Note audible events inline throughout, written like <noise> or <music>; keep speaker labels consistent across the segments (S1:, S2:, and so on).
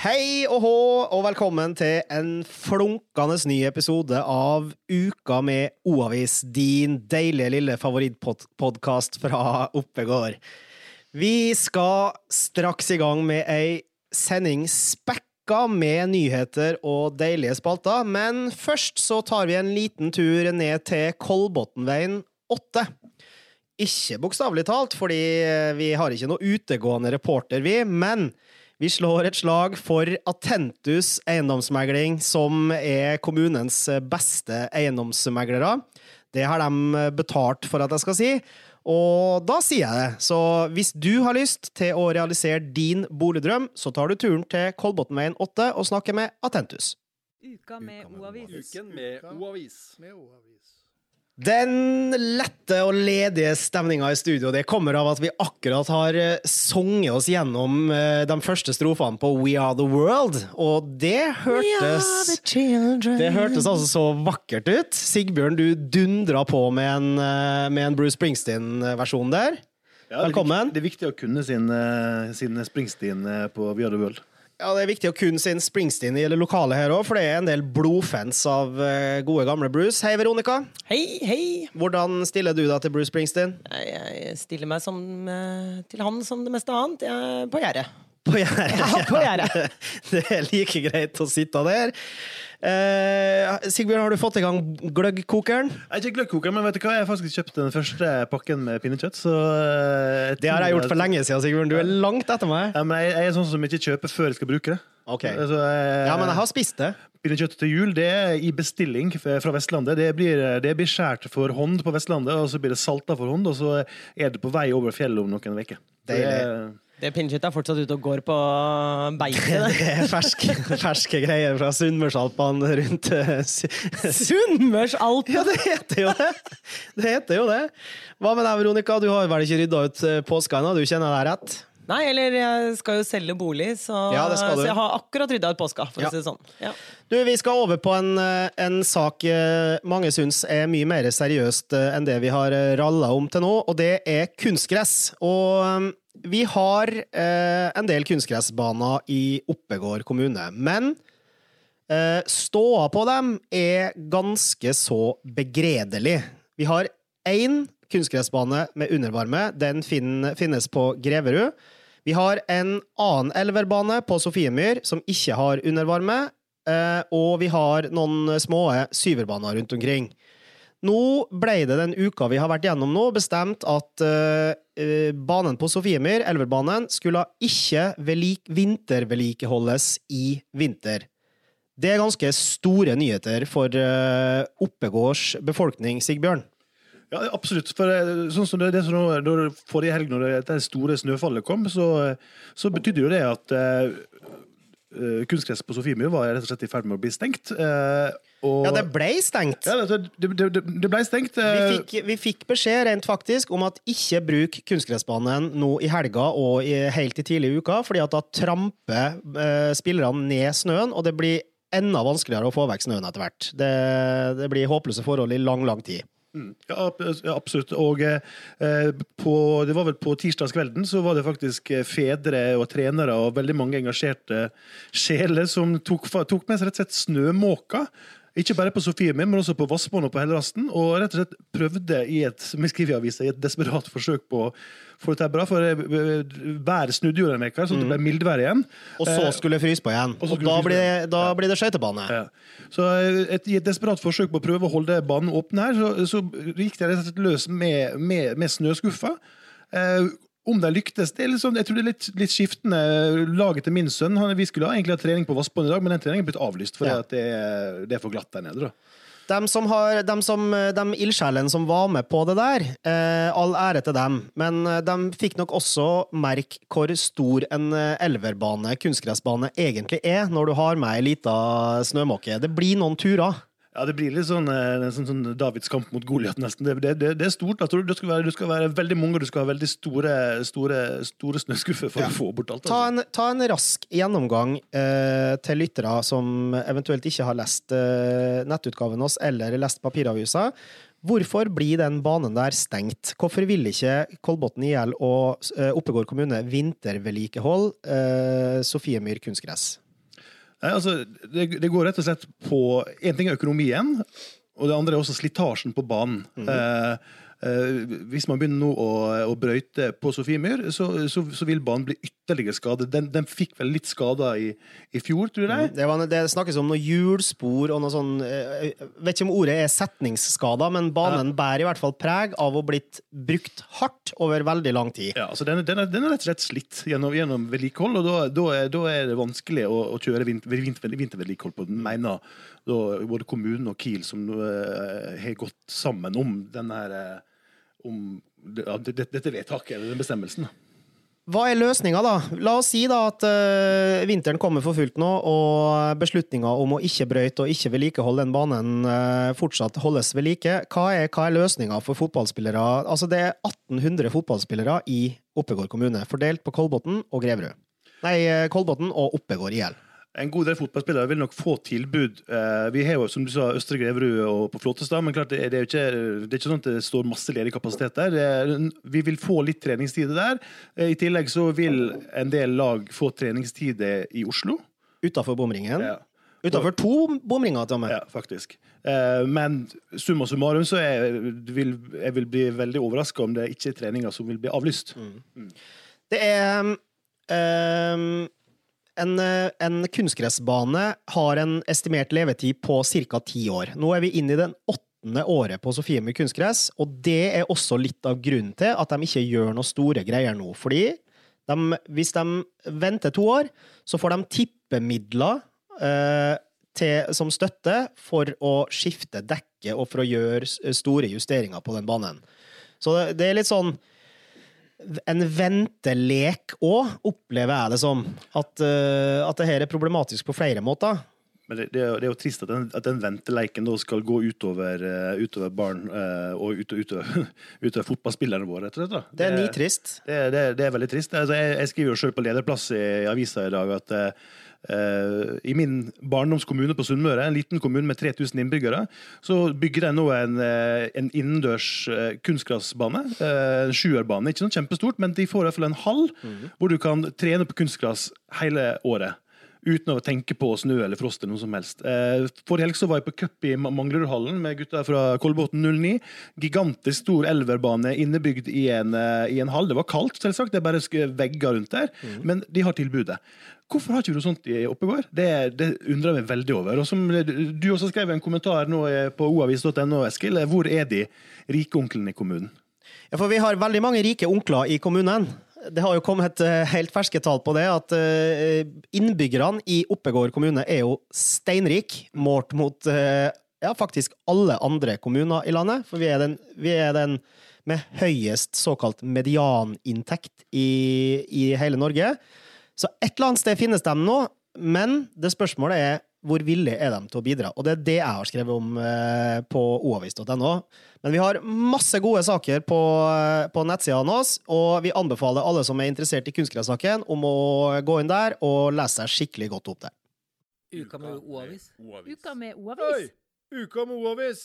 S1: Hei og hå, og velkommen til en flunkende ny episode av Uka med O-avis, din deilige lille favorittpodkast fra Oppegård. Vi skal straks i gang med ei sending spekka med nyheter og deilige spalter, men først så tar vi en liten tur ned til Kolbotnveien 8. Ikke bokstavelig talt, fordi vi har ikke noe utegående reporter, vi, men vi slår et slag for Atentus eiendomsmegling, som er kommunens beste eiendomsmeglere. Det har de betalt for at jeg skal si, og da sier jeg det. Så hvis du har lyst til å realisere din boligdrøm, så tar du turen til Kolbotnveien 8 og snakker med Atentus.
S2: Uka med O-avis.
S3: Uken med O-avis.
S1: Den lette og ledige stemninga i studio det kommer av at vi akkurat har eh, sunget oss gjennom eh, de første strofene på We Are The World, og det hørtes Det hørtes altså så vakkert ut. Sigbjørn, du dundra på med en, eh, med en Bruce Springsteen-versjon der.
S3: Ja, det er
S1: Velkommen.
S3: viktig- Det er viktig å kunne sin, sin Springsteen på We Are The World.
S1: Ja, Det er viktig å kunne sin Springsteen i det lokale her òg, for det er en del blodfans av eh, gode, gamle Bruce. Hei, Veronica.
S2: Hei, hei!
S1: Hvordan stiller du deg til Bruce Springsteen?
S2: Jeg jeg stiller meg som, eh, til han som det meste annet. Jeg er på gjerdet.
S1: På gjerdet.
S2: Ja, på gjerdet. <laughs>
S1: Det er like greit å sitte der. Eh, Sigbjørn, har du fått i gang gløggkokeren?
S3: Er ikke gløggkokeren, men vet du hva? jeg har faktisk kjøpt den første pakken med pinnekjøtt. Så eh,
S1: Det har jeg gjort for lenge siden, Sigbjørn. Du er langt etter meg.
S3: Ja, men jeg, jeg er sånn som ikke kjøper før jeg skal bruke det.
S1: Okay.
S3: Altså, eh,
S1: Ja, men jeg har spist det.
S3: Pinnekjøtt til jul det er i bestilling fra Vestlandet. Det blir, det blir skåret for hånd på Vestlandet, og så blir det salta for hånd, og så er det på vei over fjellet om noen uker. Så det
S2: pinnekjøttet er fortsatt ute og går på beite.
S1: Det er ferske, ferske greier fra Sunnmørsalpene rundt
S2: Sunnmørsalpene!
S1: Ja, det heter jo det! Det heter jo det. Hva med deg, Veronica? Du har vel ikke rydda ut eh, påska ennå? Du kjenner deg rett?
S2: Nei, eller jeg skal jo selge bolig, så,
S1: Ja,
S2: så jeg har akkurat rydda ut påska, for
S1: Ja.
S2: å si det sånn. Ja.
S1: Du, Vi skal over på en, eh, en sak eh, mange syns er mye mer seriøst eh, enn det vi har ralla om til nå, og det er kunstgress. Og vi har eh, en del kunstgressbaner i Oppegård kommune, men eh, ståa på dem er ganske så begredelig. Vi har én kunstgressbane med undervarme. Den finnes på Greverud. Vi har en annen elverbane på Sofiemyr som ikke har undervarme. eh, Og vi har noen små syverbaner rundt omkring. Nå ble det den uka vi har vært gjennom nå, bestemt at eh, eh, banen på Sofiemyr, elverbanen, skulle ikke vintervedlikeholdes i vinter. Det er ganske store nyheter for uh, Oppegårds befolkning, Sigbjørn.
S3: Ja, absolutt. For eh, sånn som det, det som nå- da, Forrige helg, når det, det store snøfallet kom, så, så betydde jo det at uh, eh, kunstgress på Sofiemyr var rett og slett i ferd med å bli stengt. Uh, og,
S1: Ja, det ble stengt.
S3: Ja, det, det, det, ble stengt.
S1: Vi
S3: eh,
S1: fikk, vi fikk beskjed rent faktisk om at ikke bruk kunstgressbanen nå i helga og i, helt i tidlig i uka, fordi at da tramper uh, spillerne ned snøen, og det blir enda vanskeligere å få vekk snøen etter hvert. Det, det blir håpløse forhold i lang, lang tid.
S3: Ja, ja, absolutt. Og eh, på, det var vel på tirsdagskvelden så var det faktisk eh, fedre og trenere og veldig mange engasjerte sjeler som tok, tok med seg rett og slett snømåka. Ikke bare på Sofiemyr, men også på Vassbånd og på Hellerasten. Og rett og slett prøvde i et som jeg skriver i avisa, i et desperat forsøk på å få dette bra. For eh, været snudde jo den veka, så det ble mildvær igjen.
S1: Og så skulle det fryse på igjen.
S3: og
S1: Og da blir,
S3: det,
S1: da blir det skøytebane.
S3: Ja. Så eh, et, I et desperat forsøk på å prøve å holde banen åpen her, så, så gikk det rett og slett løs med, med, med snøskuffa. Om de lyktes det er sånn, Jeg tror det er litt, litt skiftende. Laget til min sønn han, Vi skulle egentlig ha trening på Vassbånd i dag, men den treningen er blitt avlyst fordi
S1: Ja.
S3: at det, det er for glatt der nede. da.
S1: De som har, de, som, de ildsjelene som var med på det der, eh, all ære til dem, men eh, de fikk nok også merke hvor stor en eh, elverbane, kunstgressbane, egentlig er, når du har med ei lita snømåke. Det blir noen turer.
S3: Ja, Det blir litt sånn, eh, sånn, sånn Davids kamp mot Goliat, nesten. Det, det, det, er stort. Altså, du skal, være, du skal være veldig mange, og du skal ha veldig store, store, store snøskuffer for
S1: Ja.
S3: å få bort alt.
S1: Ta
S3: Altså.
S1: en, ta en rask gjennomgang eh, til lyttere som eventuelt ikke har lest eh, nettutgaven oss eller lest papiravisa. Hvorfor blir den banen der stengt? Hvorfor vil ikke Kolbotn IL og eh, Oppegård kommune vintervedlikehold eh, Sofiemyr kunstgress?
S3: Nei, altså, det, det går rett og slett på En ting er økonomien, og det andre er også slitasjen på banen. eh, eh, hvis man begynner nå å, å brøyte på Sofiemyr, så, så, så vil banen bli ytterligere skadet. Den, den fikk vel litt skader i, i fjor, tror jeg.
S1: Det, var, det snakkes om noe hjulspor og noe sånn eh, Jeg vet ikke om ordet er setningsskader, men banen bærer i hvert fall preg av å blitt brukt hardt over veldig lang tid.
S3: Ja, altså den, den, er, den er rett og slett slitt gjennom, gjennom vedlikehold, og da, da, er, da er det vanskelig å, å kjøre vinter, vinter, vintervedlikehold på den, mener da, både kommunen og Kiel, som har gått sammen om denne her, eh, om dette, dette vedtaket, eller den bestemmelsen.
S1: Hva er løsninga, da? La oss si da at uh, vinteren kommer for fullt nå, og beslutninga om å ikke brøyte og ikke vedlikeholde den banen uh, fortsatt holdes ved like. Hva er, hva er løsninga for fotballspillere? Altså, det er 1800 fotballspillere i Oppegård kommune, fordelt på Kolbotn og Greverud. Nei, eh, Kolbotn og Oppegård IL.
S3: En god del fotballspillere vil nok få tilbud. Eh, Vi har jo, som du sa, Østre Greverud og på Flåttestad, men klart det er, ikke, det er ikke sånn at det står masse ledig kapasitet der. Er, vi vil få litt treningstid der. Eh, I tillegg så vil en del lag få treningstid i Oslo.
S1: Utafor bomringen.
S3: Ja.
S1: Utafor to bomringer, til og med.
S3: Ja, faktisk. Eh, Men summa summarum så er, vil, jeg vil bli veldig overraska om det ikke er treninger som vil bli avlyst.
S1: Det er ehm, en, eh, en kunstgressbane har en estimert levetid på ca. ti år. Nå er vi inne i den åttende året på Sofiemyr kunstgress, og det er også litt av grunnen til at de ikke gjør noe store greier nå. Fordi de, hvis de venter to år, så får de tippemidler eh, til, som støtte for å skifte dekke og for å gjøre store justeringer på den banen. Så det, det er litt sånn en ventelek òg, opplever jeg det som. At, uh, at det her er problematisk på flere måter.
S3: Men det, det, er, jo- det er jo trist at den, at den venteleiken da skal gå utover, eh, utover barn eh, og utover, utover, <laughs> utover fotballspillerne våre, rett og slett. da.
S1: Det er nitrist.
S3: Det, det, det er veldig trist. Altså, jeg, jeg skriver jo selv på lederplass i, i avisa i dag at eh, i min barndomskommune på Sunnmøre, en liten kommune med 3000 innbyggere, så bygger de nå en, en innendørs kunstgressbane. En sjuerbane. Ikke sånn kjempestort, men de får i hvert fall en hall hvor du kan trene på kunstgress hele året. Uten å tenke på snø eller frost eller noe som helst. Eh, Forrige helg så var jeg på cup i Ma- Manglerudhallen med gutta fra Kolbotn 09. Gigantisk stor elverbane innebygd i en, eh, i en hall. Det var kaldt, selvsagt, det er bare vegger rundt der. Men de har tilbudet. Hvorfor har ikke du sånt i Oppegård? Det, det undrer jeg meg veldig over. Og som Du også skrev en kommentar nå eh, på oavis.no, Eskil. Hvor er de rike onklene i kommunen?
S1: Ja, for vi har veldig mange rike onkler i kommunen. Det har jo kommet eh, helt ferske tall på det, at eh, innbyggerne i Oppegård kommune er jo steinrik målt mot eh, ja, faktisk alle andre kommuner i landet. For vi er den, vi er den med høyest såkalt medianinntekt i, i hele Norge. Så et eller annet sted finnes de nå, men det spørsmålet er hvor villige er de til å bidra? Og det er det jeg har skrevet om eh, på oavis.no. Men vi har masse gode saker på, eh, på nettsidene våre, og vi anbefaler alle som er interessert i kunstgressaken, om å gå inn der og lese seg skikkelig godt opp der.
S2: Uka med O-avis.
S4: Uka med oavis? Oi!
S5: Uka med O-avis!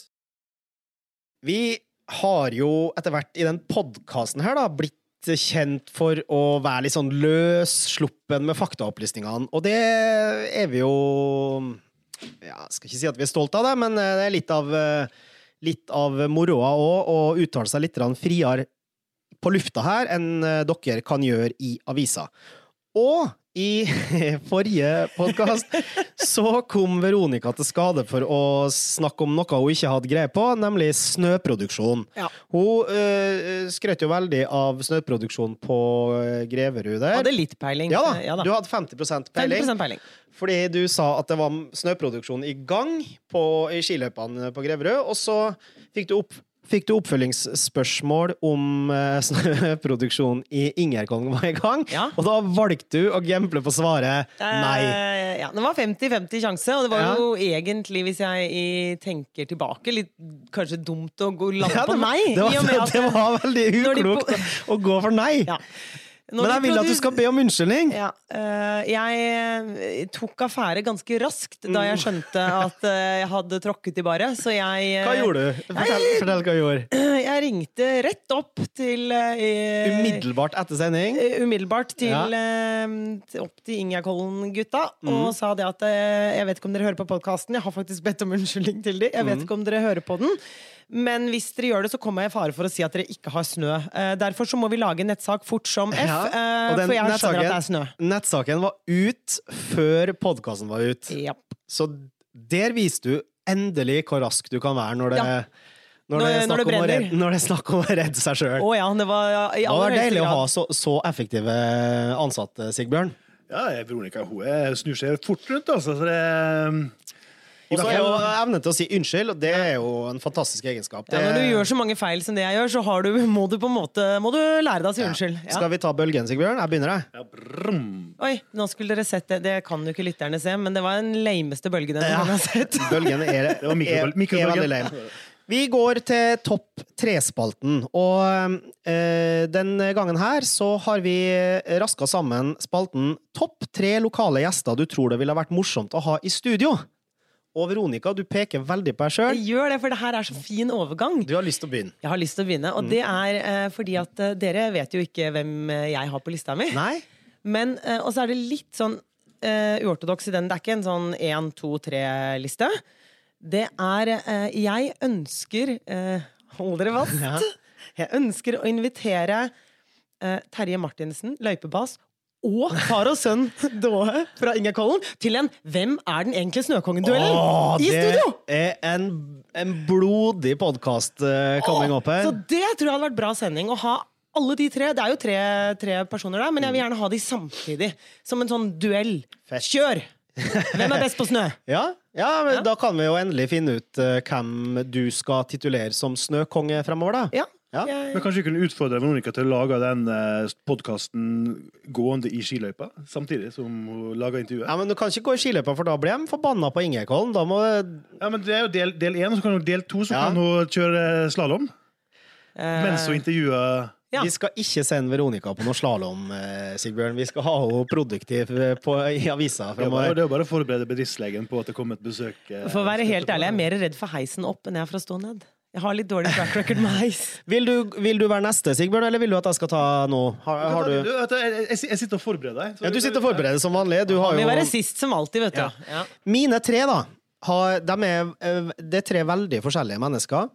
S1: Vi har jo etter hvert i den podkasten her da blitt kjent for å være litt sånn løssluppen med faktaopplysningene, og det er vi jo ja, skal ikke si at vi er stolt av det, men det er litt av, litt av moroa òg å uttale seg litt friere på lufta her enn dere kan gjøre i avisa. Og i <laughs> forrige podkast så kom Veronica til skade for å snakke om noe hun ikke hadde greie på, nemlig snøproduksjon.
S2: Ja.
S1: Hun øh, skrøt jo veldig av snøproduksjon på øh, Greverud der.
S2: Hadde litt peiling.
S1: Ja da,
S2: Ja,
S1: du hadde 50% peiling.
S2: 50% peiling.
S1: Fordi du sa at det var snøproduksjon i gang på, i skiløypene på Greverud, og så fikk du, opp, fikk du oppfølgingsspørsmål om eh, <laughs> snøproduksjon i Ingerkong var i gang,
S2: Ja.
S1: og da valgte du å gamble på svaret nei.
S2: Eh, ja, det var 50-50 sjanse, og det var
S1: Ja.
S2: jo egentlig, hvis jeg i, tenker tilbake, litt kanskje dumt å gå lande
S1: Ja,
S2: på
S1: det,
S2: nei.
S1: det,
S2: i og med <laughs>
S1: var,
S2: at-
S1: det var veldig
S2: når de
S1: uklokt å gå for nei.
S2: Ja. Når
S1: Men jeg vil at du skal be om unnskyldning.
S2: Ja, eh, jeg eh, tok affære ganske raskt da
S1: Mm.
S2: jeg skjønte at eh, jeg hadde tråkket i baret, så jeg eh,
S1: Hva gjorde du? Fortell, fortell hva du gjorde. <clears throat>
S2: Jeg ringte rett opp til eh,
S1: Umiddelbart etter sending.
S2: eh, Umiddelbart til,
S1: Ja.
S2: eh, opp til Ingjerdkollen-gutta
S1: Mm.
S2: og sa det at eh, jeg vet ikke om dere hører på podkasten. Jeg har faktisk bedt om unnskyldning til dem. Jeg vet
S1: Mm.
S2: ikke om dere hører på den. Men hvis dere gjør det, så kommer jeg i fare for å si at dere ikke har snø. Eh, derfor så må vi lage nettsak fort som F,
S1: Ja,
S2: eh, for jeg skjønner at det er snø.
S1: Nettsaken var ut før podkasten var ut.
S2: Yep.
S1: Så der viser du endelig hvor rask du kan være når det,
S2: Ja.
S1: Når
S2: Når-
S1: det,
S2: når det brenner.
S1: redde, når det er snakk om å redde seg sjøl.
S2: Å ja, det var ja, i
S1: Det var deilig å ha så, så effektive ansatte, Sigbjørn.
S3: Ja, Veronica hun snur seg fort rundt, altså. Så det,
S1: Og så er jo evne til å si unnskyld, og det er jo en fantastisk egenskap.
S2: Ja, når du gjør så mange feil som det jeg gjør, så har du, må du på en måte Må du lære deg å si unnskyld. Ja.
S1: Skal vi ta bølgen, Sigbjørn? Jeg begynner, jeg.
S3: ja.
S2: Oi, nå skulle dere sett det. Det kan jo ikke lytterne se, men det var den lameste bølgen jeg har sett.
S1: Bølgen er, er, er,
S3: er
S1: veldig lame. Vi går til topp tre-spalten, og øh, den gangen her så har vi raska sammen spalten Topp tre lokale gjester du tror det ville vært morsomt å ha i studio. Og Veronica, du peker veldig på deg sjøl.
S2: Jeg gjør det, for det her er så fin overgang.
S1: Du har lyst til å begynne.
S2: Jeg har lyst til å begynne,
S1: Mm.
S2: og det er øh, fordi at øh, dere vet jo ikke hvem eh, jeg har på lista mi.
S1: Nei?
S2: Men, eh, og så er det litt sånn eh, uortodoks i den. Det er ikke en sånn én, to, tre-liste. Det er eh, Jeg ønsker eh, Hold dere fast.
S1: Ja.
S2: Jeg ønsker å invitere eh, Terje Martinsen, løypebass, og far og sønn <laughs> Dåhe fra Ingerkollen til en Hvem er den egentlige Snøkongen-duellen? I studio!
S1: Det er en, en blodig podkast coming up her.
S2: Så det tror jeg hadde vært bra sending. Å ha alle de tre. Det er jo tre, tre personer der, men jeg vil gjerne ha de samtidig. Som en sånn duell.
S1: Fett.
S2: Kjør! Hvem er best på snø? <laughs>
S1: Ja, ja men
S2: Ja.
S1: da kan vi jo endelig finne ut uh, hvem du skal titulere som snøkonge fremover, da.
S2: Ja.
S1: Ja.
S3: Men kanskje vi kunne utfordre Veronica til å lage den uh, podkasten gående i skiløypa, samtidig som hun lager intervjuet?
S1: Ja, men Du kan ikke gå i skiløypa, for da blir de forbanna på Ingekollen. Da må
S3: Ja, men Det er jo del, del én, og så kan hun del to, så
S1: Ja.
S3: kan hun kjøre slalåm.
S2: eh,
S3: Mens hun intervjuer
S2: Ja.
S1: Vi skal ikke sende Veronica på noe slalåm, eh, Sigbjørn. Vi skal ha henne produktiv eh, på, i avisa
S3: Det er bare,
S1: fremover.
S3: det er bare å forberede bedriftslegen på at det kommer et besøk. eh,
S2: For å være helt ærlig, jeg er mer redd for heisen opp enn jeg er for å stå ned. Jeg har litt dårlig track record med heis. <laughs>
S1: Vil du, vil du være neste, Sigbjørn, eller vil du at jeg skal ta nå? Har, har du
S3: Du, vet du, jeg, sitter og forbereder deg.
S1: ja, Du sitter og forbereder som vanlig. Du har
S2: jo... vil være sist som alltid, vet du.
S1: Ja.
S2: Ja.
S1: Mine tre, da, har, de er, det er tre veldig forskjellige mennesker.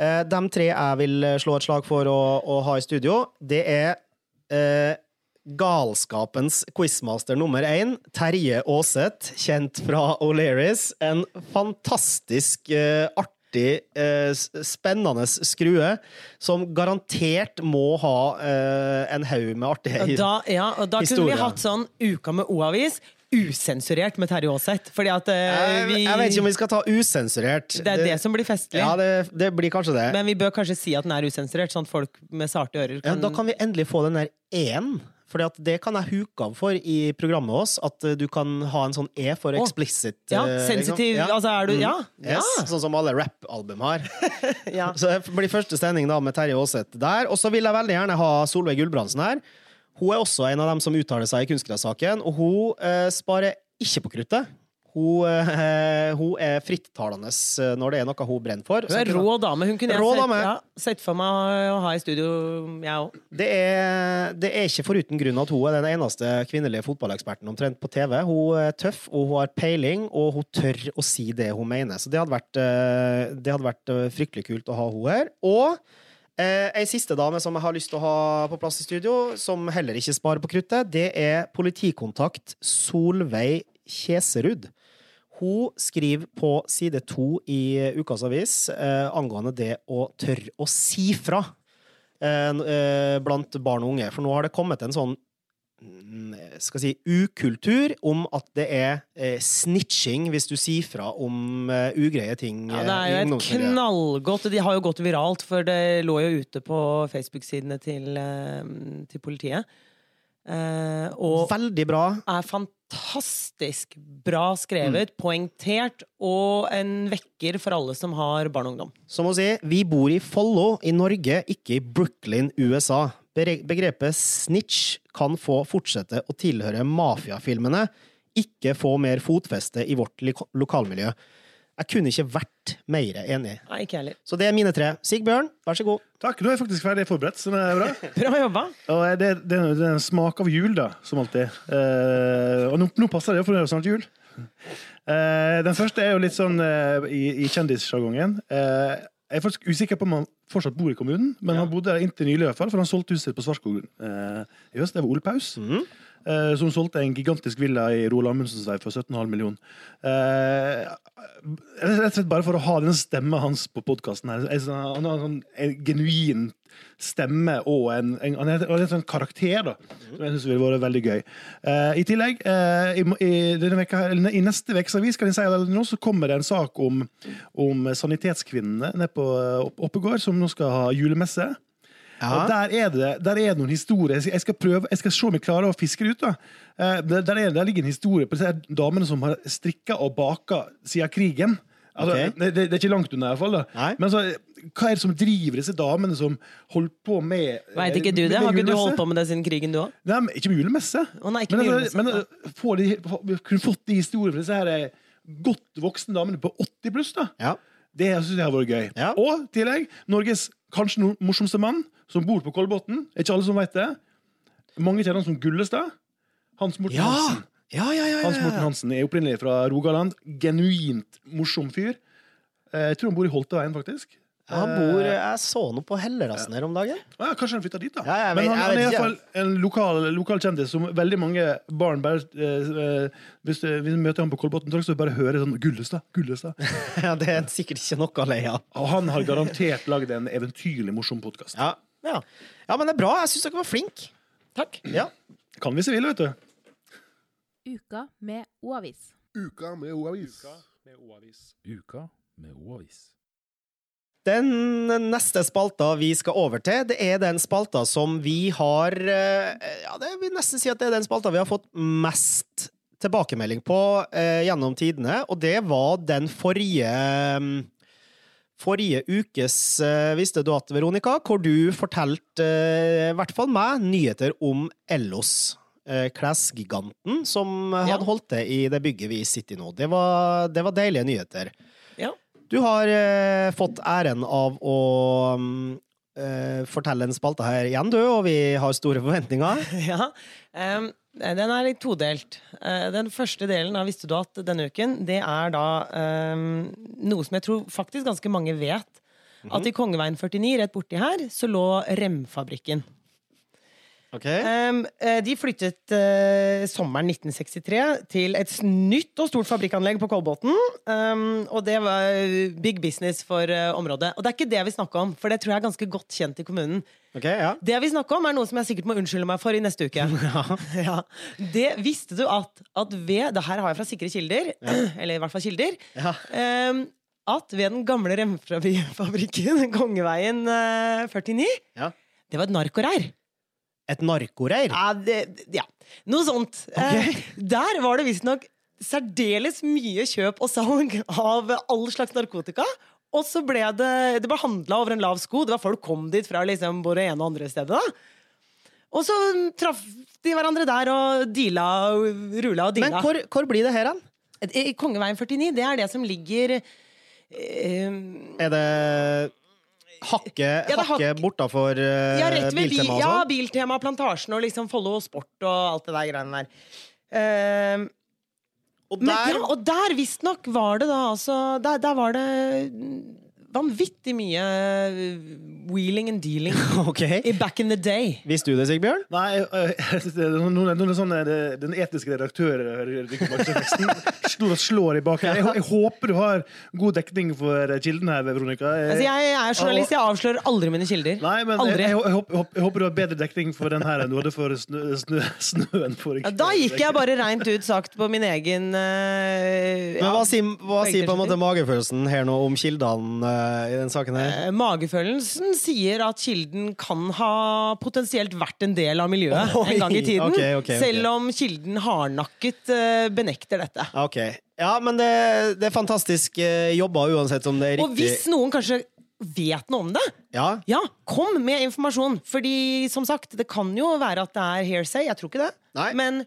S1: Eh, De tre jeg vil slå et slag for å, å ha i studio, det er eh, galskapens quizmaster nummer én, Terje Aaseth, kjent fra O'Learys. En fantastisk eh, artig, eh, spennende skrue, som garantert må ha eh, en haug med artige
S2: historier. Ja, da kunne vi hatt sånn Uka med O-avis usensurert med Terje Aaseth. Fordi at uh,
S1: jeg,
S2: vi
S1: jeg vet ikke om vi skal ta usensurert.
S2: Det er det som blir festlig.
S1: Ja, det, det blir kanskje det.
S2: Men vi bør kanskje si at den er usensurert, sånn at folk med sarte ører
S1: Ja, da kan vi endelig få den der én. For det kan jeg huke av for i programmet vårt, at eh, du kan ha en sånn E for explicit.
S2: Ja,
S1: eh,
S2: sensitiv
S1: ja.
S2: Altså, er du Ja!
S1: Mm. Yes, Sånn som alle rappalbum har. <laughs>
S2: ja.
S1: Så det blir første sending da med Terje Aaseth der. Og så vil jeg veldig gjerne ha Solveig Gulbrandsen her. Hun er også en av dem som uttaler seg i kunstgressaken, og hun eh, sparer ikke på kruttet. Hun, eh, <laughs> hun er frittalende eh, når det er noe hun brenner for.
S2: Hun er rå dame. Hun kunne jeg sett,
S1: dame.
S2: ja, sett for meg å ha i studio, jeg òg.
S1: Det er, det er ikke foruten grunn at hun er den eneste kvinnelige fotballeksperten omtrent på TV. Hun er tøff, og hun har peiling, og hun tør å si det hun mener. Så det hadde vært, eh, det hadde vært eh, fryktelig kult å ha hun her. Og eh, ei siste dame som jeg har lyst til å ha på plass i studio, som heller ikke sparer på kruttet, det er politikontakt Solveig Kjeserud. Hun skriver på side to i Ukas Avis eh, angående det å tørre å si fra eh, eh, blant barn og unge. For nå har det kommet en sånn skal si, ukultur om at det er eh, snitching hvis du sier fra om eh, ugreie ting.
S2: Ja,
S1: eh,
S2: det er jo et knallgodt De har jo gått viralt, for det lå jo ute på Facebook-sidene til, eh, til politiet. Eh, og
S1: Veldig bra.
S2: er fantastisk bra skrevet, poengtert, og en vekker for alle som har barn og ungdom.
S1: Som å si, vi bor i Follo i Norge, ikke i Brooklyn, USA. Begrepet snitch kan få fortsette å tilhøre mafiafilmene, ikke få mer fotfeste i vårt lokalmiljø. Jeg kunne ikke vært mer enig.
S2: Nei, ikke heller.
S1: Så det er mine tre. Sigbjørn, vær så god.
S3: Takk, nå er jeg faktisk ferdig forberedt. Så det er bra. <laughs>
S2: Bra jobba.
S3: Og det, det, det er en smak av jul, da, som alltid. Uh, og nå, nå passer det, for det er jo snart jul. Uh, den første er jo litt sånn uh, i, i kjendissjargongen. Eh, jeg er faktisk usikker på om han fortsatt bor i kommunen, men han bodde der inntil nylig, i hvert fall, for han solgte huset sitt på Svartskogen eh, i høst. Det var Ole Paus. eh, som solgte en gigantisk villa i Roald Amundsens vei for 17,5 millioner. Eh, rett og slett bare for å ha den stemma hans på podkasten her. Han har en, genuint en genuin stemme og en, en, en, en sånn karakter da, som jeg syns ville vært veldig gøy. Uh, I tillegg, uh, i, i, veka, eller i neste ukes avis kan jeg si at nå, så kommer det en sak om, om sanitetskvinnene nede på Oppegård, som nå skal ha julemesse. Og der er, det, der er det noen historier. Jeg skal prøve, jeg skal se om jeg klarer å fiske det ut. da. Eh, der, er, der ligger en historie på disse damene som har strikka og baka siden krigen. Altså,
S1: okay.
S3: det, det, det er ikke langt unna, i hvert fall. Men altså, hva er det som driver disse damene som holder på med
S2: Veit ikke du det? Har ikke du holdt på med det siden krigen, du òg?
S3: Nei, men ikke med julemesse.
S2: Oh, nei, ikke
S3: men, altså, men de, vi kunne fått de historiene fra disse her eh, godt voksne damene på 80 pluss. da.
S1: Ja.
S3: Det synes jeg har vært gøy.
S1: Ja.
S3: Og tillegg, Norges kanskje no- morsomste mann, som bor på Kolbotn. Er ikke alle som veit det. Mange kjenner han som Gullestad. Hans Morten Hansen.
S1: Ja, ja, ja,
S3: Hans
S1: ja,
S3: Morten. Hansen er opprinnelig fra Rogaland. Genuint morsom fyr. Eh, Jeg tror han bor i Holteveien, faktisk.
S1: Han bor, jeg så noe på Hellerassen her om dagen.
S3: Ja, kanskje han flytta dit, da.
S1: Ja, vet,
S3: Men han, han er iallfall en lokal, lokal kjendis som veldig mange barn bare eh, eh, Hvis eh, vi møter ham på Kolbotn Torg, så bare hører sånn 'Gullestad', 'Gullestad'. <laughs>
S1: Ja, det er sikkert ikke noe å le av.
S3: Og han har garantert lagd en eventyrlig morsom podkast.
S1: Ja. Ja. ja, men det er bra. Jeg syns dere var flinke.
S2: Takk.
S1: Ja.
S3: Kan vi vi vil, vet du.
S4: Uka med O-avis.
S5: Uka med O-avis.
S6: Uka med O-avis.
S1: Den neste spalta vi skal over til, det er den spalta som vi har eh, Ja, det vil nesten si at det er den spalta vi har fått mest tilbakemelding på eh, gjennom tidene, og det var den forrige mm, Forrige ukes eh, Visste du at, Veronica, hvor du fortalte, eh, i hvert fall meg, nyheter om Ellos. Eh, Klesgiganten som hadde
S2: Ja.
S1: holdt til i det bygget vi sitter i nå. Det var, det var deilige nyheter.
S2: Ja.
S1: Du har eh, fått æren av å mm, eh, fortelle en spalte her igjen, du, og vi har store forventninger. <laughs>
S2: Ja. um, den er litt todelt. Eh, den første delen av Visste du at denne uken, det er da um, noe som jeg tror faktisk ganske mange vet. At i Kongeveien 49, rett borti her, så lå Remfabrikken. Em, Um, de flyttet uh, sommeren 1963 til et nytt og stort fabrikkanlegg på Kolbotn. Um, og det var big business for uh, området. Og det er ikke det vi snakker om, for det tror jeg er ganske godt kjent i kommunen.
S1: Okay, ja.
S2: Det vi snakker om, er noe som jeg sikkert må unnskylde meg for i neste uke. <laughs> <laughs> Ja. Det Visste du at, at ved Det her har jeg fra sikre kilder, <clears throat> eller i hvert fall kilder.
S1: Ja.
S2: em, at ved den gamle remfabrikken, <laughs> Kongeveien uh, 49,
S1: Ja.
S2: det var et narkoreir.
S1: Et narkoreir?
S2: Ja, ja. Noe sånt. Eh, der var det visstnok særdeles mye kjøp og salg av all slags narkotika. Og så ble det Det ble handla over en lav sko. Det var Folk kom dit fra liksom både ene og andre stedet. da Og så traff de hverandre der og deala og rula og
S1: Men hvor, hvor blir det her
S2: da? Kongeveien 49, det er det som ligger eh,
S1: Er det hakket
S2: er
S1: hakke
S2: hakk-
S1: bortafor uh,
S2: Ja,
S1: Biltema og
S2: ja,
S1: sånn?
S2: Biltema, Plantasjen og liksom Follo Sport og alt det der greiene der. Uh,
S1: Og
S2: Men,
S1: der
S2: ja, og der visstnok var det da altså Der, der var det vanvittig mye eh, wheeling and dealing <laughs>
S1: okay.
S2: i back in the day.
S1: Visste du det, Sigbjørn?
S3: Nei, <laughs> øh, er noen, noen sånn, øh, Den etiske redaktøren slår, slår i baken. Jeg, jeg håper du har god dekning for kildene her, Veronica. Jeg,
S2: Altså, jeg er journalist, jeg avslører aldri mine kilder.
S3: Nei, men
S2: Aldri.
S3: jeg, jeg, håper, jeg håper- jeg håper du har bedre dekning for den her enn du hadde for snø, snø, snøen forrige
S2: Ja, da gikk jeg bare reint ut sagt på min egen uh,
S1: Men
S2: ja,
S1: hva sier, hva sier på en måte magefølelsen her nå om kildene eh, i den saken her?
S2: Eh, Magefølelsen sier at kilden kan ha potensielt vært en del av miljøet <laughs>
S1: Oi,
S2: en gang i tiden.
S1: Okay, okay, ok.
S2: Selv om kilden hardnakket eh, benekter dette.
S1: Ok. Ja, men det, det er fantastisk eh, jobba uansett om det er riktig.
S2: Og hvis noen kanskje vet noe om det,
S1: Ja,
S2: ja, kom med informasjon. Fordi som sagt, det kan jo være at det er hearsay. Jeg tror ikke det.
S1: Nei.
S2: Men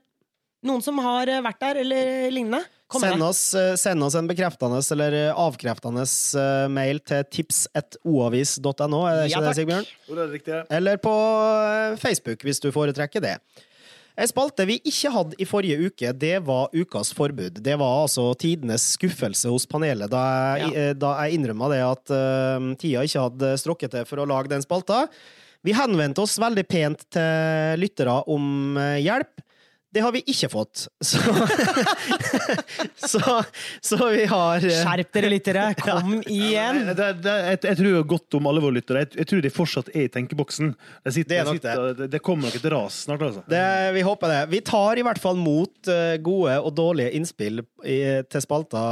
S2: noen som har eh, vært der, eller lignende.
S1: Send oss, eh, send oss en bekreftende eller eh, avkreftende eh, mail til tips.oavis.no, er det ikke
S2: Ja,
S1: det. Sigbjørn?
S3: Jo, det er riktig.
S1: Eller på Facebook, hvis du foretrekker det. En spalte vi ikke hadde i forrige uke, det var Ukas forbud. Det var altså tidenes skuffelse hos panelet, da jeg,
S2: Ja.
S1: da jeg innrømma det at uh, tida ikke hadde strukket til for å lage den spalta. Vi henvendte oss veldig pent til lyttere om hjelp. Det har vi ikke fått. Så, <laughs> så, så vi har eh,
S2: Skjerp dere, lyttere! <laughs> Kom igjen!
S3: Ja, Det, det, jeg, jeg tror godt om alle våre lyttere. Jeg, jeg tror de fortsatt er i tenkeboksen. De sitter,
S1: Det er nok
S3: de sitter, det. det kommer nok et ras snart, altså.
S1: Det, vi håper det. Vi tar i hvert fall mot eh, gode og dårlige innspill i, til spalta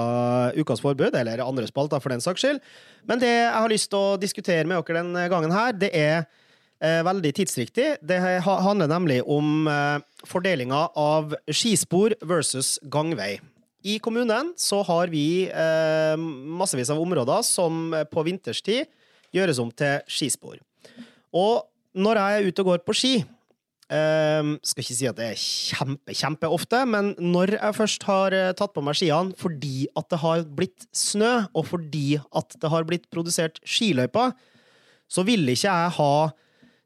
S1: Ukas forbud, eller andre spalter for den saks skyld. Men det jeg har lyst til å diskutere med dere denne gangen her, det er veldig tidsriktig. Det handler nemlig om eh, fordelinga av skispor versus gangvei. I kommunen så har vi eh, massevis av områder som eh, på vinterstid gjøres om til skispor. Og når jeg er ute og går på ski, skal ikke si at det er kjempe, kjempeofte, men når jeg først har eh, tatt på meg skiene fordi at det har blitt snø, og fordi at det har blitt produsert skiløyper, så vil ikke jeg ha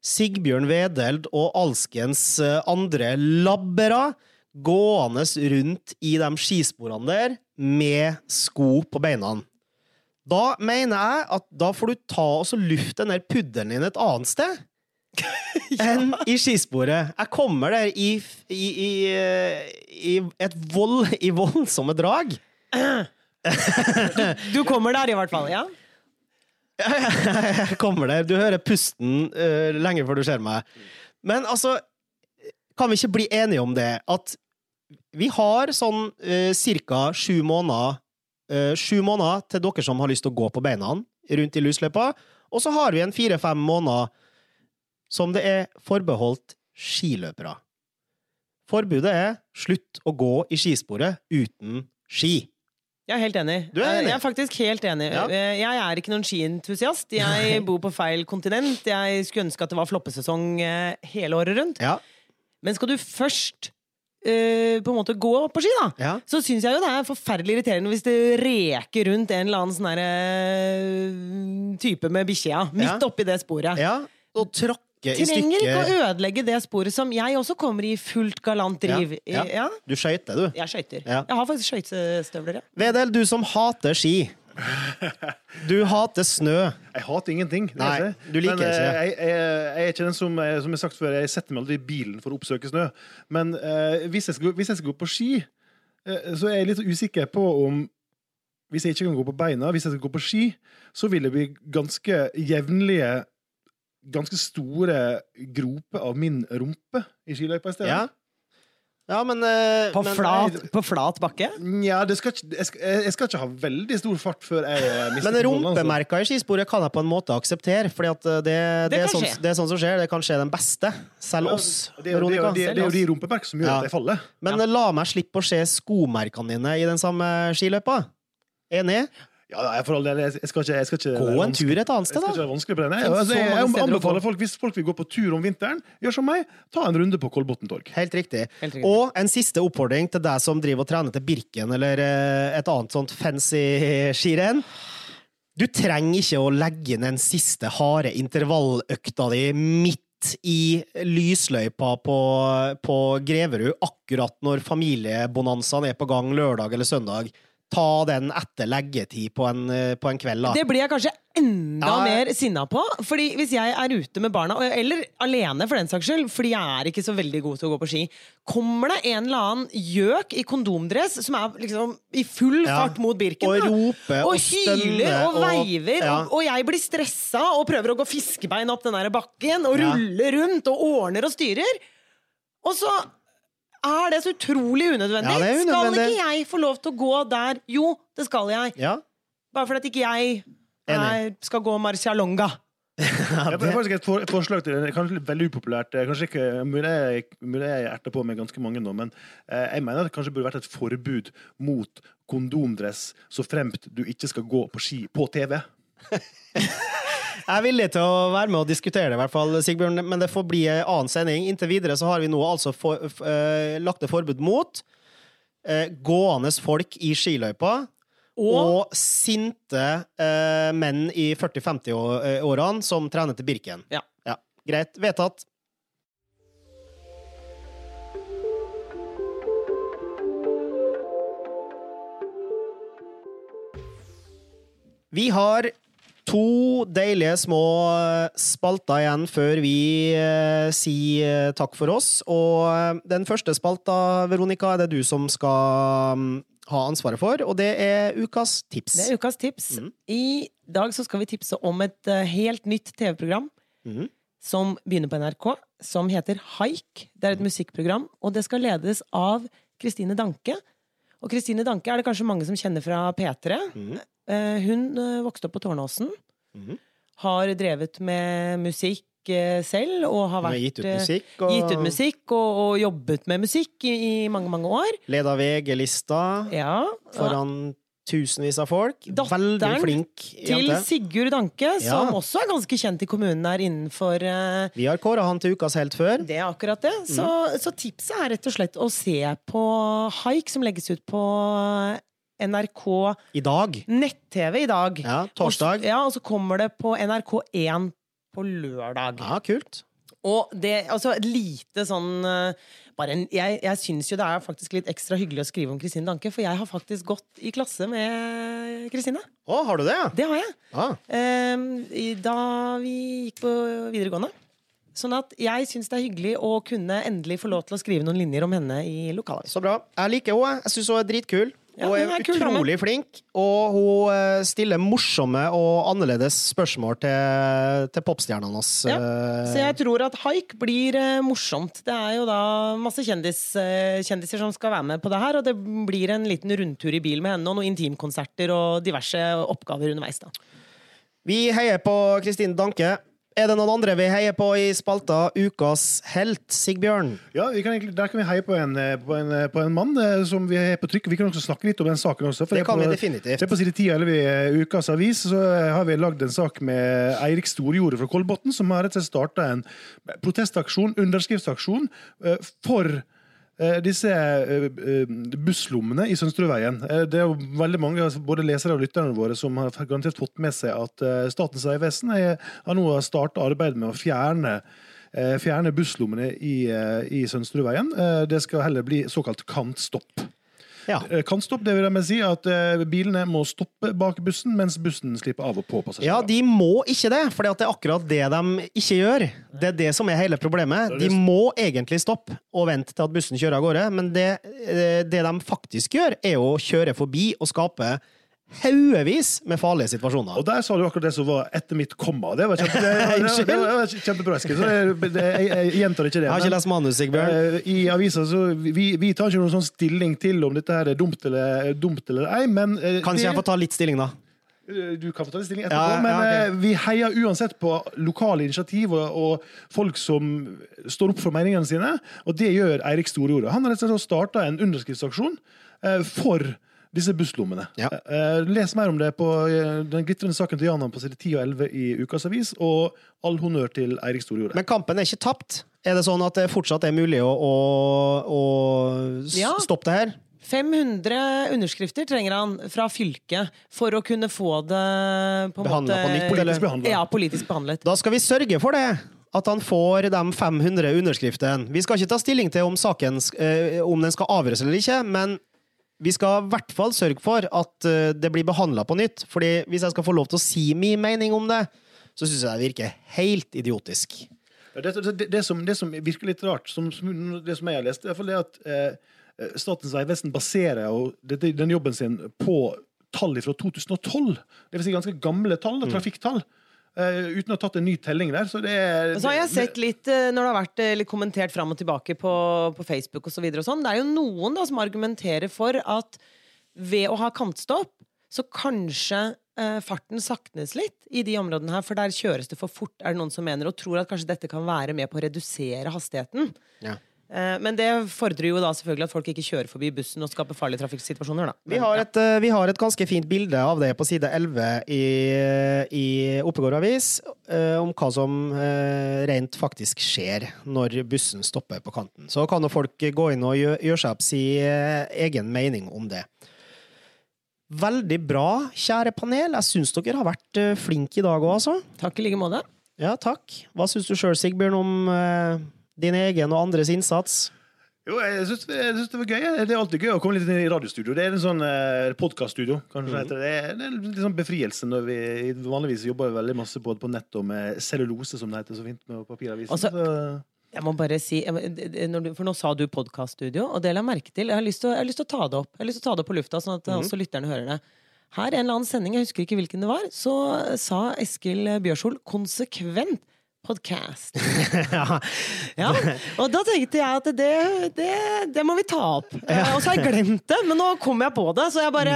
S1: Sigbjørn Wedeld og alskens eh, andre labbere gående rundt i de skisporene der med sko på beina. Da mener jeg at da får du ta og lufte den der puddelen din et annet sted <laughs> enn i skisporet. Jeg kommer der i, i, i, i et vold, i voldsomme drag.
S2: Du kommer der, i hvert fall. ja?
S1: Jeg <laughs> kommer der. Du hører pusten uh, lenge før du ser meg. Men altså, kan vi ikke bli enige om det? At vi har sånn uh, cirka sju måneder uh, Sju måneder til dere som har lyst til å gå på beina rundt i lusløypa. Og så har vi en fire-fem måneder som det er forbeholdt skiløpere. Forbudet er slutt å gå i skisporet uten ski.
S2: Jeg er helt enig.
S1: Du er enig?
S2: Jeg er faktisk helt enig.
S1: Ja.
S2: Jeg er ikke noen skientusiast. Jeg bor på feil kontinent. Jeg skulle ønske at det var floppesesong eh, hele året rundt.
S1: Ja.
S2: Men skal du først Uh, på en måte gå på ski, da,
S1: Ja.
S2: så syns jeg jo det er forferdelig irriterende hvis det reker rundt en eller annen sånn eh, type med bikkja. Midt
S1: Ja.
S2: oppi det sporet.
S1: ja. Og tråkke i
S2: Trenger ikke å ødelegge det sporet som jeg også kommer i fullt galant driv.
S1: Ja, ja.
S2: ja.
S1: Du skøyter, du.
S2: Jeg skøyter.
S1: Ja.
S2: Jeg har faktisk skøytestøvler, ja.
S1: Vedel, du som hater ski. Du hater snø.
S3: Jeg hater ingenting. det
S1: Nei,
S3: ikke.
S1: du liker
S3: Men, eh,
S1: ikke.
S3: Jeg, jeg, jeg er ikke den som, eh, som jeg sagt før, jeg setter meg aldri i bilen for å oppsøke snø. Men uh, hvis, jeg skal, hvis jeg skal gå på ski, uh, så er jeg litt usikker på om Hvis jeg ikke kan gå på beina, hvis jeg skal gå på ski, så vil det bli ganske jevnlige Ganske store groper av min rumpe i skiløypa i stedet.
S1: Ja. Ja, men, eh,
S2: På,
S1: men
S2: flat, på flat bakke?
S3: Nja, jeg, skal, jeg skal ikke ha veldig stor fart før jeg eh, mister
S1: Men
S3: altså.
S1: i skisporet kan jeg på en måte akseptere, for at det, det,
S2: Det
S1: er sånn, det er sånn som skjer. Det kan skje den beste. Selv oss,
S3: Det er jo det, jo-
S1: Veronica.
S3: det, er- jo de rumpemerkene som gjør
S1: Ja.
S3: at jeg faller.
S1: Men la meg slippe å se skomerkene dine i den samme skiløypa. Enig?
S3: Ja, jeg, for all del, jeg jeg skal ikke, jeg skal ikke
S1: Gå en tur et annet
S3: Jeg
S1: sted,
S3: skal ikke være vanskelig på det.
S2: Jeg,
S3: altså, jeg, jeg anbefaler folk, hvis folk vil gå på tur om vinteren, gjør som meg, ta en runde på Kolbotn torg.
S1: Helt riktig.
S2: Helt riktig.
S1: Og en siste oppfordring til deg som driver og trener til Birken eller eh, et annet sånt fancy skirenn. Du trenger ikke å legge inn den siste harde intervalløkta di midt i lysløypa på, på Greverud akkurat når familiebonanzaen er på gang lørdag eller søndag. Ta den etter leggetid på en, eh, på en kveld, da.
S2: Det blir jeg kanskje enda
S1: Ja,
S2: mer sinna på. Fordi Hvis jeg er ute med barna, eller alene for den saks skyld, fordi jeg er ikke så veldig god til å gå på ski, kommer det en eller annen gjøk i kondomdress som er liksom i full
S1: Ja.
S2: fart mot Birken,
S1: Og roper og
S2: hyler og
S1: og-
S2: veiver,
S1: ja.
S2: og, og jeg blir stressa og prøver å gå fiskebein opp den der bakken og
S1: Ja.
S2: rulle rundt og ordner og styrer. Og så er det så utrolig unødvendig.
S1: Ja, det er
S2: Skal ikke jeg få lov til å gå der? Jo, det skal jeg.
S1: Ja.
S2: Bare fordi at ikke jeg er, skal gå Marcialonga. <laughs>
S3: Jeg har faktisk et, for, et forslag til det, kanskje litt veldig upopulært. eh, Kanskje ikke, mulig jeg, jeg erter på med ganske mange nå, men eh, jeg mener at det kanskje burde vært et forbud mot kondomdress så fremt du ikke skal gå på ski på TV. <laughs>
S1: Jeg er villig til å være med og diskutere det, i hvert fall, Sigbjørn, men det får bli en annen sending. Inntil videre så har vi nå altså for, eh, lagt et forbud mot uh, gående folk i skiløypa
S2: Og,
S1: og sinte uh, menn i 40-50-årene som trener til Birken.
S2: Ja. Ja.
S1: Greit. Vedtatt. Vi har to deilige små spalter igjen før vi eh, sier takk for oss. Og eh, den første spalta, Veronica, er det du som skal mm, ha ansvaret for, og det er ukas tips.
S2: det er ukas tips.
S1: Mm.
S2: I dag så skal vi tipse om et eh, helt nytt TV-program
S1: mm.
S2: som begynner på NRK, som heter Haik. Det er et musikkprogram, og det skal ledes av Kristine Danke. Og Kristine Danke er det kanskje mange som kjenner fra P3.
S1: Mhm.
S2: Eh, Hun eh, vokste opp på Tårnåsen.
S1: Mm.
S2: Har drevet med musikk eh, selv, og har vært
S1: gitt ut musikk, og
S2: gitt ut musikk og, og jobbet med musikk i, i mange, mange år.
S1: leda VG-lista
S2: Ja.
S1: foran tusenvis av folk.
S2: Datteren
S1: Veldig flink
S2: Til
S1: jente.
S2: Sigurd Danke,
S1: Ja.
S2: som også er ganske kjent i kommunen her innenfor uh,
S1: Vi har kåra han til ukas helt før.
S2: Det er akkurat det. Så, så tipset er rett og slett å se på Haik, som legges ut på NRK
S1: I dag.
S2: nett-TV i dag.
S1: Ja, torsdag.
S2: Og ja, og så kommer det på NRK1 på lørdag.
S1: Ja, kult.
S2: Og det, altså et lite sånn eh, bare en, Jeg, jeg syns jo det er faktisk litt ekstra hyggelig å skrive om Kristine Danke, for jeg har faktisk gått i klasse med Kristine.
S1: Å, har du det?
S2: Det har jeg.
S1: Ah.
S2: Ehm, da vi gikk på videregående. Sånn at jeg syns det er hyggelig å kunne endelig få lov til å skrive noen linjer om henne i lokalavisen.
S1: Så bra. Jeg liker henne. Jeg syns hun er dritkul. Hun er
S2: er
S1: utrolig flink, og hun eh, stiller morsomme og annerledes spørsmål til, til popstjernene hans.
S2: Ja,
S1: eh,
S2: Så jeg tror at haik blir eh, morsomt. Det er jo da masse kjendis, eh, kjendiser som skal være med på det her, og det blir en liten rundtur i bil med henne, og noen intimkonserter og diverse oppgaver underveis. da.
S1: Vi heier på Kristine Danke. Er det noen andre vi heier på i spalta Ukas helt, Sigbjørn?
S3: Ja, vi kan egentlig, Der kan vi heie på en, eh, på en, på en mann eh, som vi er på trykk. Vi kan også snakke litt om den saken også.
S1: Det kan
S3: på,
S1: vi definitivt.
S3: Det er på side 10 i Ukas Avis så eh, har vi lagd en sak med Eirik Storjordet fra Kolbotn, som har rett og slett starta en protestaksjon, underskriftsaksjon, eh, for eh, disse eh, eh, busslommene i Sønsterudveien. Eh, Det er jo veldig mange, altså både lesere og lytterne våre, som har garantert fått med seg at eh, Statens vegvesen har nå starta arbeidet med å fjerne eh, fjerne busslommene i, eh, i Sønsterudveien. Eh, Det skal heller bli såkalt kantstopp.
S1: Ja.
S3: Eh, Kantstopp det vil jeg med si at eh, bilene må stoppe bak bussen, mens bussen slipper av og på passasjerer.
S1: Ja, de må ikke det, for det er akkurat det de ikke gjør. Det er det som er hele problemet. De må egentlig stoppe og vente til at bussen kjører av gårde, men det, eh, det de faktisk gjør, er å kjøre forbi og skape haugevis med farlige situasjoner.
S3: Og der sa du akkurat det som var etter mitt komma. Det var, kjempe, det, det, det, det var kjempebra, Eskil. Så det, det, jeg, jeg gjentar ikke det.
S1: Jeg har ikke lest manus, Sigbjørn.
S3: eh, I avisa så vi, vi tar ikke noen sånn stilling til om dette her er dumt eller, dumt eller ei, men eh,
S1: Kan ikke jeg
S3: får
S1: få ta litt stilling, da?
S3: Du kan få ta stilling etterpå,
S1: Ja, ja,
S3: men
S1: ok.
S3: eh, vi heier uansett på lokale initiativ og, og folk som står opp for meningene sine, og det gjør Eirik Storjordet. Han har rett og slett starta en underskriftsaksjon eh, for disse busslommene.
S1: Ja.
S3: Eh, les mer om det på eh, den glitrende saken til Janan på side 10 og 11 i Ukas Avis, og all honnør til Eirik Storjordet.
S1: Men kampen er ikke tapt. Er det sånn at det fortsatt er mulig å, å, å
S2: Ja.
S1: stoppe det her?
S2: 500 underskrifter trenger han fra fylket for å kunne få det på
S1: Behandlet
S2: måte
S1: på nytt,
S3: Politisk behandlet.
S2: Ja, politisk behandlet.
S1: Da skal vi sørge for det. At han får de 500 underskriftene. Vi skal ikke ta stilling til om saken eh, om den skal avgjøres eller ikke, men vi skal i hvert fall sørge for at eh, det blir behandla på nytt. Fordi hvis jeg skal få lov til å si min mening om det, så syns jeg det virker helt idiotisk.
S3: Det, det, det, som, det som virker litt rart, som, det som jeg har lest, er at eh, Statens vegvesen baserer jo den jobben sin på tall fra 2012. Det vil si ganske gamle tall,
S1: Mm.
S3: trafikktall. eh, uten å ha tatt en ny telling der. Så det er
S2: Og så har jeg sett litt, eh, når det har vært eh, litt kommentert fram og tilbake på, på Facebook og sånn, det er jo noen da som argumenterer for at ved å ha kantstopp, så kanskje eh, farten saknes litt i de områdene her, for der kjøres det for fort, er det noen som mener, og tror at kanskje dette kan være med på å redusere hastigheten.
S1: Ja.
S2: Eh, Men det fordrer jo da selvfølgelig at folk ikke kjører forbi bussen og skaper farlige trafikksituasjoner. Da.
S1: Vi har, et, eh, vi har et ganske fint bilde av det på side 11 i, i Oppegård Avis, eh, om hva som rent faktisk skjer når bussen stopper på kanten. Så kan jo folk gå inn og gjøre gjøre seg opp si eh, egen mening om det. Veldig bra, kjære panel. Jeg syns dere har vært flinke i dag òg, altså.
S2: Takk i like måte.
S1: Ja, takk. Hva syns du sjøl, Sigbjørn, om din egen og andres innsats?
S3: Jo, jeg syns, jeg syns det var gøy. Det er alltid gøy å komme litt inn i radiostudio. Det er en sånn eh, podkaststudio, kanskje det heter. Det er, det er litt sånn befrielse når vi vanligvis jobber veldig masse både på nett og med cellulose, som det heter så fint med papiravisen.
S2: Altså- Jeg må bare si, det- det- du, For nå sa du podkaststudio, og det la jeg merke til. Jeg har, lyst til å, ta det opp Jeg har lyst til å ta det opp på lufta, sånn at også lytterne hører det. Her en eller annen sending, jeg husker ikke hvilken det var, så sa Eskil Bjørshol konsekvent podcast. <laughs>
S1: ja.
S2: Ja, og da tenkte jeg at det, det, det må vi ta opp. Eh, Og så har jeg glemt det, men nå kom jeg på det, så jeg bare,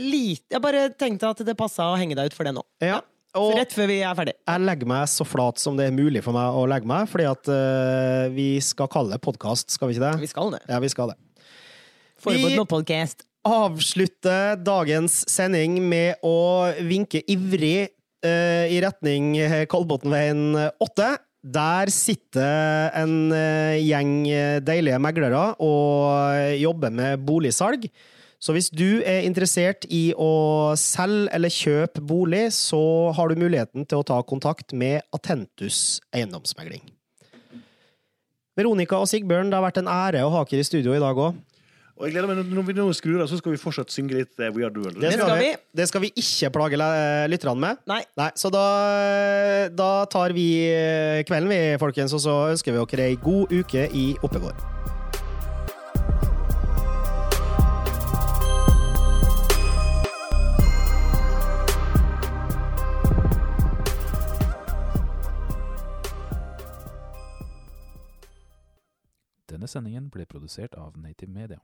S2: lit- jeg bare tenkte at det passa å henge deg ut for det nå.
S1: ja. Og
S2: Rett før vi er ferdig.
S1: jeg legger meg så flat som det er mulig for meg å legge meg, fordi at uh, vi skal kalle det podkast, skal vi ikke det?
S2: Vi skal det.
S1: Ja, vi skal det. Forberedt
S2: noe podkast.
S1: Avslutte dagens sending med å vinke ivrig i retning Kolbotnveien 8. Der sitter en eh, gjeng eh, deilige meglere og jobber med boligsalg. Så hvis du er interessert i å selge eller kjøpe bolig, så har du muligheten til å ta kontakt med Atentus eiendomsmegling. Veronica og Sigbjørn, det har vært en ære å ha dere i studio i dag òg.
S3: Og jeg gleder meg, Når vi nå skrur av, så skal vi fortsatt synge litt eh, We Are The World.
S1: Det skal, vi. Det skal vi ikke plage lytterne med.
S2: Nei.
S1: Nei, Så da, da tar vi eh, kvelden, vi, folkens, og så ønsker vi dere ei god uke i Oppegård.
S6: Denne sendingen ble produsert av Native Media.